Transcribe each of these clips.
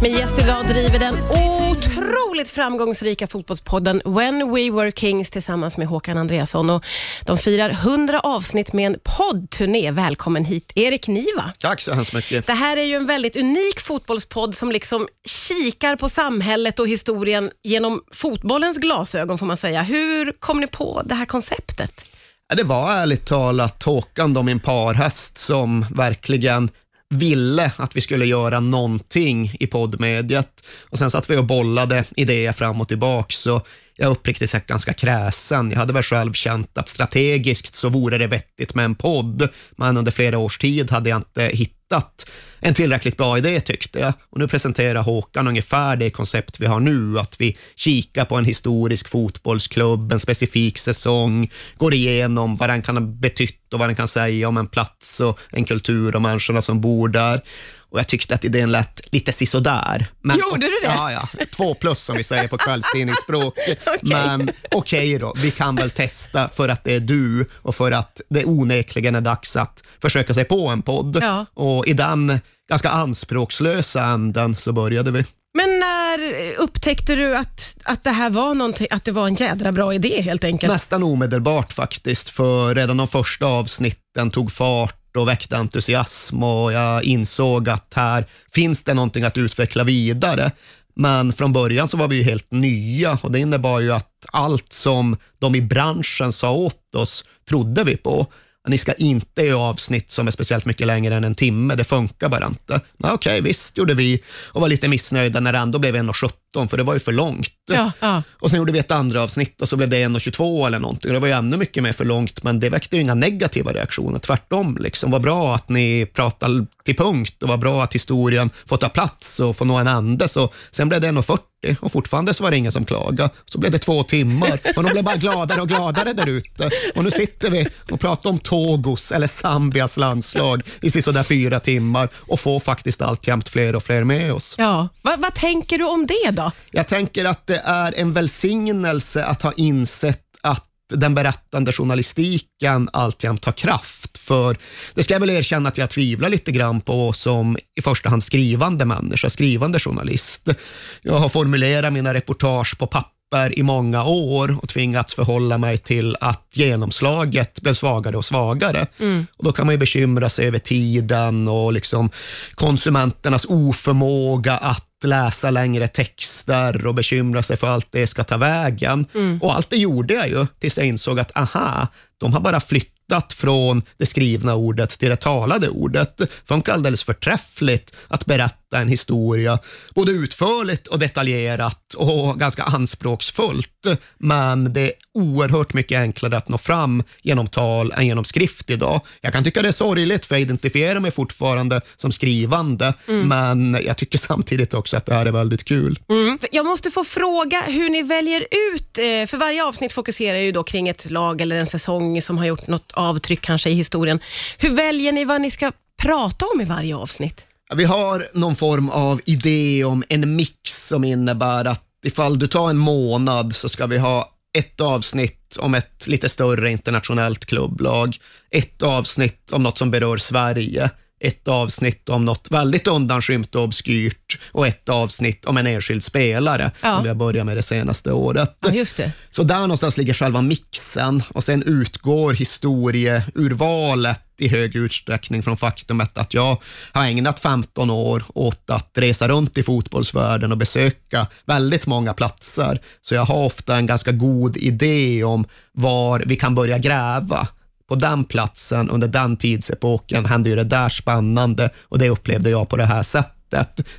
Min gäst idag driver den otroligt framgångsrika fotbollspodden When We Were Kings tillsammans med Håkan Andreasson. Och de firar 100 avsnitt med en poddturné. Välkommen hit, Erik Niva. Tack så hemskt mycket. Det här är ju en väldigt unik fotbollspodd som liksom kikar på samhället och historien genom fotbollens glasögon, får man säga. Hur kom ni på det här konceptet? Det var ärligt talat Håkan, då, min parhäst, som verkligen ville att vi skulle göra någonting i poddmediet. Och sen satt vi och bollade idéer fram och tillbaka. Så jag är uppriktigt sagt ganska kräsen. Jag hade väl själv känt att strategiskt så vore det vettigt med en podd, men under flera års tid hade jag inte hittat en tillräckligt bra idé tyckte jag. Och nu presenterar Håkan ungefär det koncept vi har nu, att vi kikar på en historisk fotbollsklubb, en specifik säsong, går igenom vad den kan ha betytt och vad den kan säga om en plats och en kultur och människorna som bor där. Och jag tyckte att idén lät lite sisådär. Men, Gjorde du det? Ja, ja. Två plus som vi säger på kvällstidningsspråk. Okej. Men okej då, vi kan väl testa för att det är du och för att det onekligen är dags att försöka sig på en podd. Ja. Och i den ganska anspråkslösa änden så började vi. Men när upptäckte du att, att det här var någonting, att det var en jädra bra idé helt enkelt? Nästan omedelbart faktiskt, för redan de första avsnitten tog fart och väckte entusiasm och jag insåg att här finns det någonting att utveckla vidare. Men från början så var vi ju helt nya och det innebar ju att allt som de i branschen sa åt oss trodde vi på. Ni ska inte göra avsnitt som är speciellt mycket längre än en timme, det funkar bara inte. Men okej, visst gjorde vi och var lite missnöjda när det ändå blev 1.17 för det var ju för långt. Ja, ja. Och sen gjorde vi ett andra avsnitt och så blev det 1.22 eller någonting. Det var ju ännu mycket mer för långt, men det väckte ju inga negativa reaktioner. Tvärtom, liksom. vad bra att ni pratar till punkt och vad bra att historien får ta plats och får nå en ände. Så sen blev det 1.40 och fortfarande så var det ingen som klagade. Så blev det två timmar och de blev bara gladare och gladare där ute. Och nu sitter vi och pratar om Togos eller Zambias landslag i sådär fyra timmar och får faktiskt alltjämt fler och fler med oss. ja. Vad, vad tänker du om det då? Jag tänker att det är en välsignelse att ha insett att den berättande journalistiken alltjämt har kraft. För det ska jag väl erkänna att jag tvivlar lite grann på som i första hand skrivande människa, skrivande journalist. Jag har formulerat mina reportage på papper i många år och tvingats förhålla mig till att genomslaget blev svagare och svagare. Och Då kan man ju bekymra sig över tiden och liksom konsumenternas oförmåga att läsa längre texter och bekymra sig för allt det ska ta vägen. Och allt det gjorde jag ju tills jag insåg att aha, de har bara flyttat från det skrivna ordet till det talade ordet. Det funkar alldeles förträffligt att berätta en historia, både utförligt och detaljerat och ganska anspråksfullt. Men det är oerhört mycket enklare att nå fram genom tal än genom skrift idag. Jag kan tycka det är sorgligt, för jag identifierar mig fortfarande som skrivande, men jag tycker samtidigt också att det här är väldigt kul. Mm. Jag måste få fråga hur ni väljer ut, eh, för varje avsnitt fokuserar ju då kring ett lag eller en säsong som har gjort något avtryck kanske i historien. Hur väljer ni vad ni ska prata om i varje avsnitt? Vi har någon form av idé om en mix som innebär att ifall du tar en månad så ska vi ha ett avsnitt om ett lite större internationellt klubblag, ett avsnitt om något som berör Sverige, ett avsnitt om något väldigt undanskymt och obskyrt och ett avsnitt om en enskild spelare Ja. som vi har börjat med det senaste året. Ja, just det. Så där någonstans ligger själva mixen och sen utgår historieurvalet i hög utsträckning från faktumet att jag har ägnat 15 år åt att resa runt i fotbollsvärlden och besöka väldigt många platser. Så jag har ofta en ganska god idé om var vi kan börja gräva. På den platsen under den tidsepoken hände ju det där spännande och det upplevde jag på det här sättet.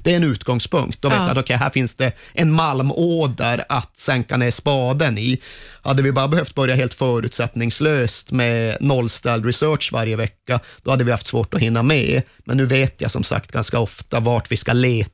Det är en utgångspunkt. Då vet Ja. jag att okej, här finns det en malmåder att sänka ner spaden i. Hade vi bara behövt börja helt förutsättningslöst med nollställd research varje vecka, då hade vi haft svårt att hinna med. Men nu vet jag som sagt ganska ofta vart vi ska leta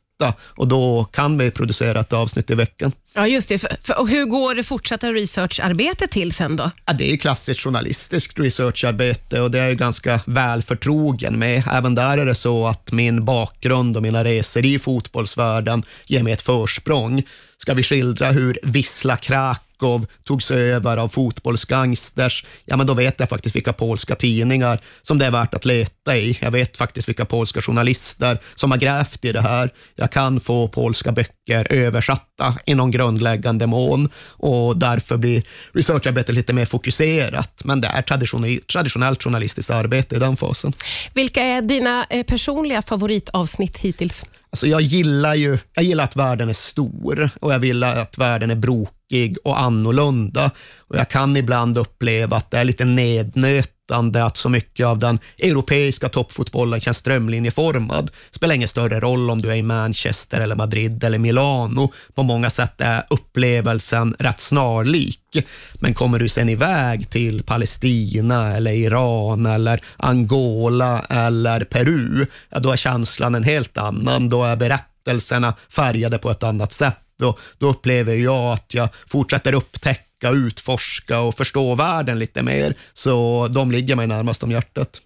och då kan vi producera ett avsnitt i veckan. Ja, just det. För, för, och hur går det fortsatta researcharbetet till sen då? Ja, det är klassiskt journalistiskt researcharbete och det är jag ganska väl förtrogen med. Även där är det så att min bakgrund och mina resor i fotbollsvärlden ger mig ett försprång. Ska vi skildra hur Wisla Krakow Krakow togs över av fotbollsgangsters, ja men då vet jag faktiskt vilka polska tidningar som det är värt att leta i. Jag vet faktiskt vilka polska journalister som har grävt i det här. Jag kan få polska böcker översatta i någon grundläggande mån och därför blir researcharbetet lite mer fokuserat. Men det är traditionellt journalistiskt arbete i den fasen. Vilka är dina eh, personliga favoritavsnitt hittills? Alltså jag, gillar ju, jag gillar att världen är stor och jag vill att världen är brokig och annorlunda. Och jag kan ibland uppleva att det är lite nednötande att så mycket av den europeiska toppfotbollen känns strömlinjeformad. Det spelar ingen större roll om du är i Manchester, eller Madrid eller Milano. På många sätt är upplevelsen rätt snarlik. Men kommer du sen iväg till Palestina, eller Iran, eller Angola eller Peru, då är känslan en helt annan. Då är berättelserna färgade på ett annat sätt. Då, då upplever jag att jag fortsätter upptäcka, utforska och förstå världen lite mer. Så de ligger mig närmast om hjärtat.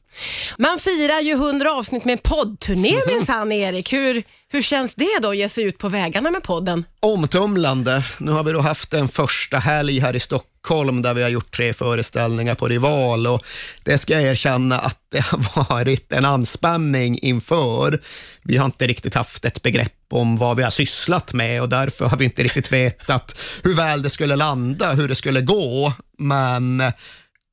Man firar ju 100 avsnitt med en poddturné mhm. minsann, Erik. Hur, hur känns det då att ge sig ut på vägarna med podden? Omtumlande. Nu har vi då haft en första helg här i Stockholm där vi har gjort tre föreställningar på Rival och det ska jag erkänna att det har varit en anspänning inför. Vi har inte riktigt haft ett begrepp om vad vi har sysslat med och därför har vi inte riktigt vetat hur väl det skulle landa, hur det skulle gå. Men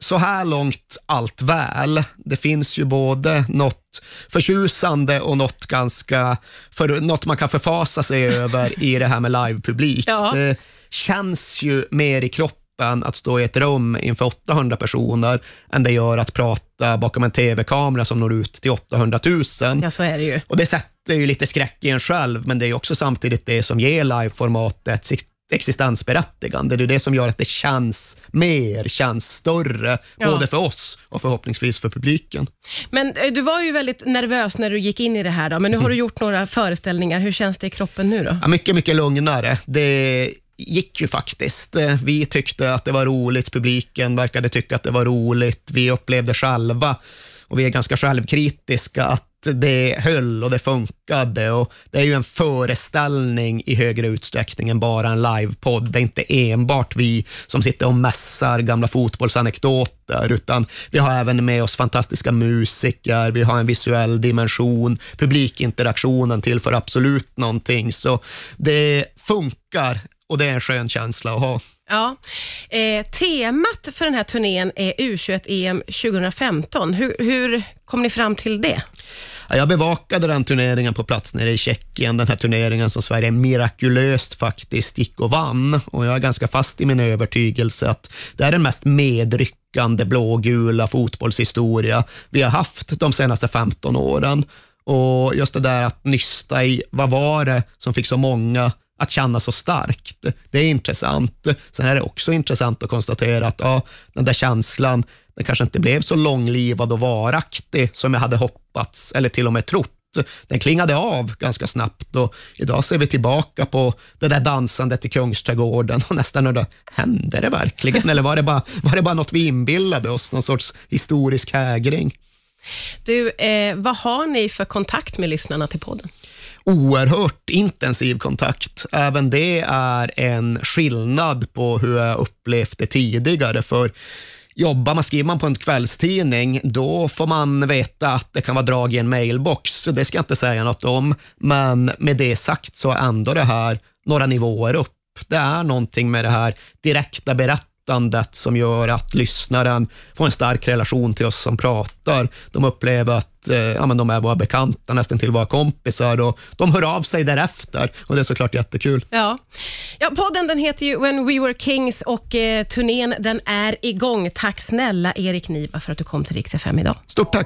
så här långt allt väl. Det finns ju både något förtjusande och något, ganska, för, något man kan förfasa sig över i det här med livepublik. Ja. Det känns ju mer i kroppen att stå i ett rum inför 800 personer än det gör att prata bakom en tv-kamera som når ut till 800 000. Ja, så är det ju. Och det sätter ju lite skräck i en själv, men det är också samtidigt det som ger liveformatet existensberättigande. Det är det som gör att det känns mer, känns större, ja. både för oss och förhoppningsvis för publiken. Men eh, du var ju väldigt nervös när du gick in i det här, då, men nu har du gjort några föreställningar. Hur känns det i kroppen nu då? Ja, mycket, mycket lugnare. Det gick ju faktiskt. Eh, vi tyckte att det var roligt, publiken verkade tycka att det var roligt. Vi upplevde själva, och vi är ganska självkritiska, att det höll och det funkade. Och det är ju en föreställning i högre utsträckning än bara en livepodd. Det är inte enbart vi som sitter och mässar gamla fotbollsanekdoter, utan vi har även med oss fantastiska musiker, vi har en visuell dimension, publikinteraktionen tillför absolut någonting. Så det funkar och det är en skön känsla att ha. Ja. Eh, temat för den här turnén är U21-EM 2015. Hur, hur kom ni fram till det? Jag bevakade den turneringen på plats nere i Tjeckien, den här turneringen som Sverige mirakulöst faktiskt gick och vann. Och jag är ganska fast i min övertygelse att det är den mest medryckande blågula fotbollshistoria vi har haft de senaste 15 åren. Och just det där att nysta i, vad var det som fick så många att känna så starkt. Det är intressant. Sen är det också intressant att konstatera att ja, den där känslan, den kanske inte blev så långlivad och varaktig som jag hade hoppats eller till och med trott. Den klingade av ganska snabbt och idag ser vi tillbaka på det där dansandet i Kungsträdgården och nästan undrar, hände det verkligen? Eller var det, bara, var det bara något vi inbillade oss, någon sorts historisk hägring? Du, eh, vad har ni för kontakt med lyssnarna till podden? Oerhört intensiv kontakt. Även det är en skillnad på hur jag upplevt det tidigare. För jobbar man, skriver man på en kvällstidning, då får man veta att det kan vara drag i en mailbox. Det ska jag inte säga något om, men med det sagt så är ändå det här några nivåer upp. Det är någonting med det här direkta berättandet berättandet som gör att lyssnaren får en stark relation till oss som pratar. De upplever att eh, ja, men de är våra bekanta, nästan till våra kompisar och de hör av sig därefter och det är såklart jättekul. Ja. Ja, podden den heter ju When We Were Kings och eh, turnén den är igång. Tack snälla Erik Niva för att du kom till Rix FM idag. Stort tack.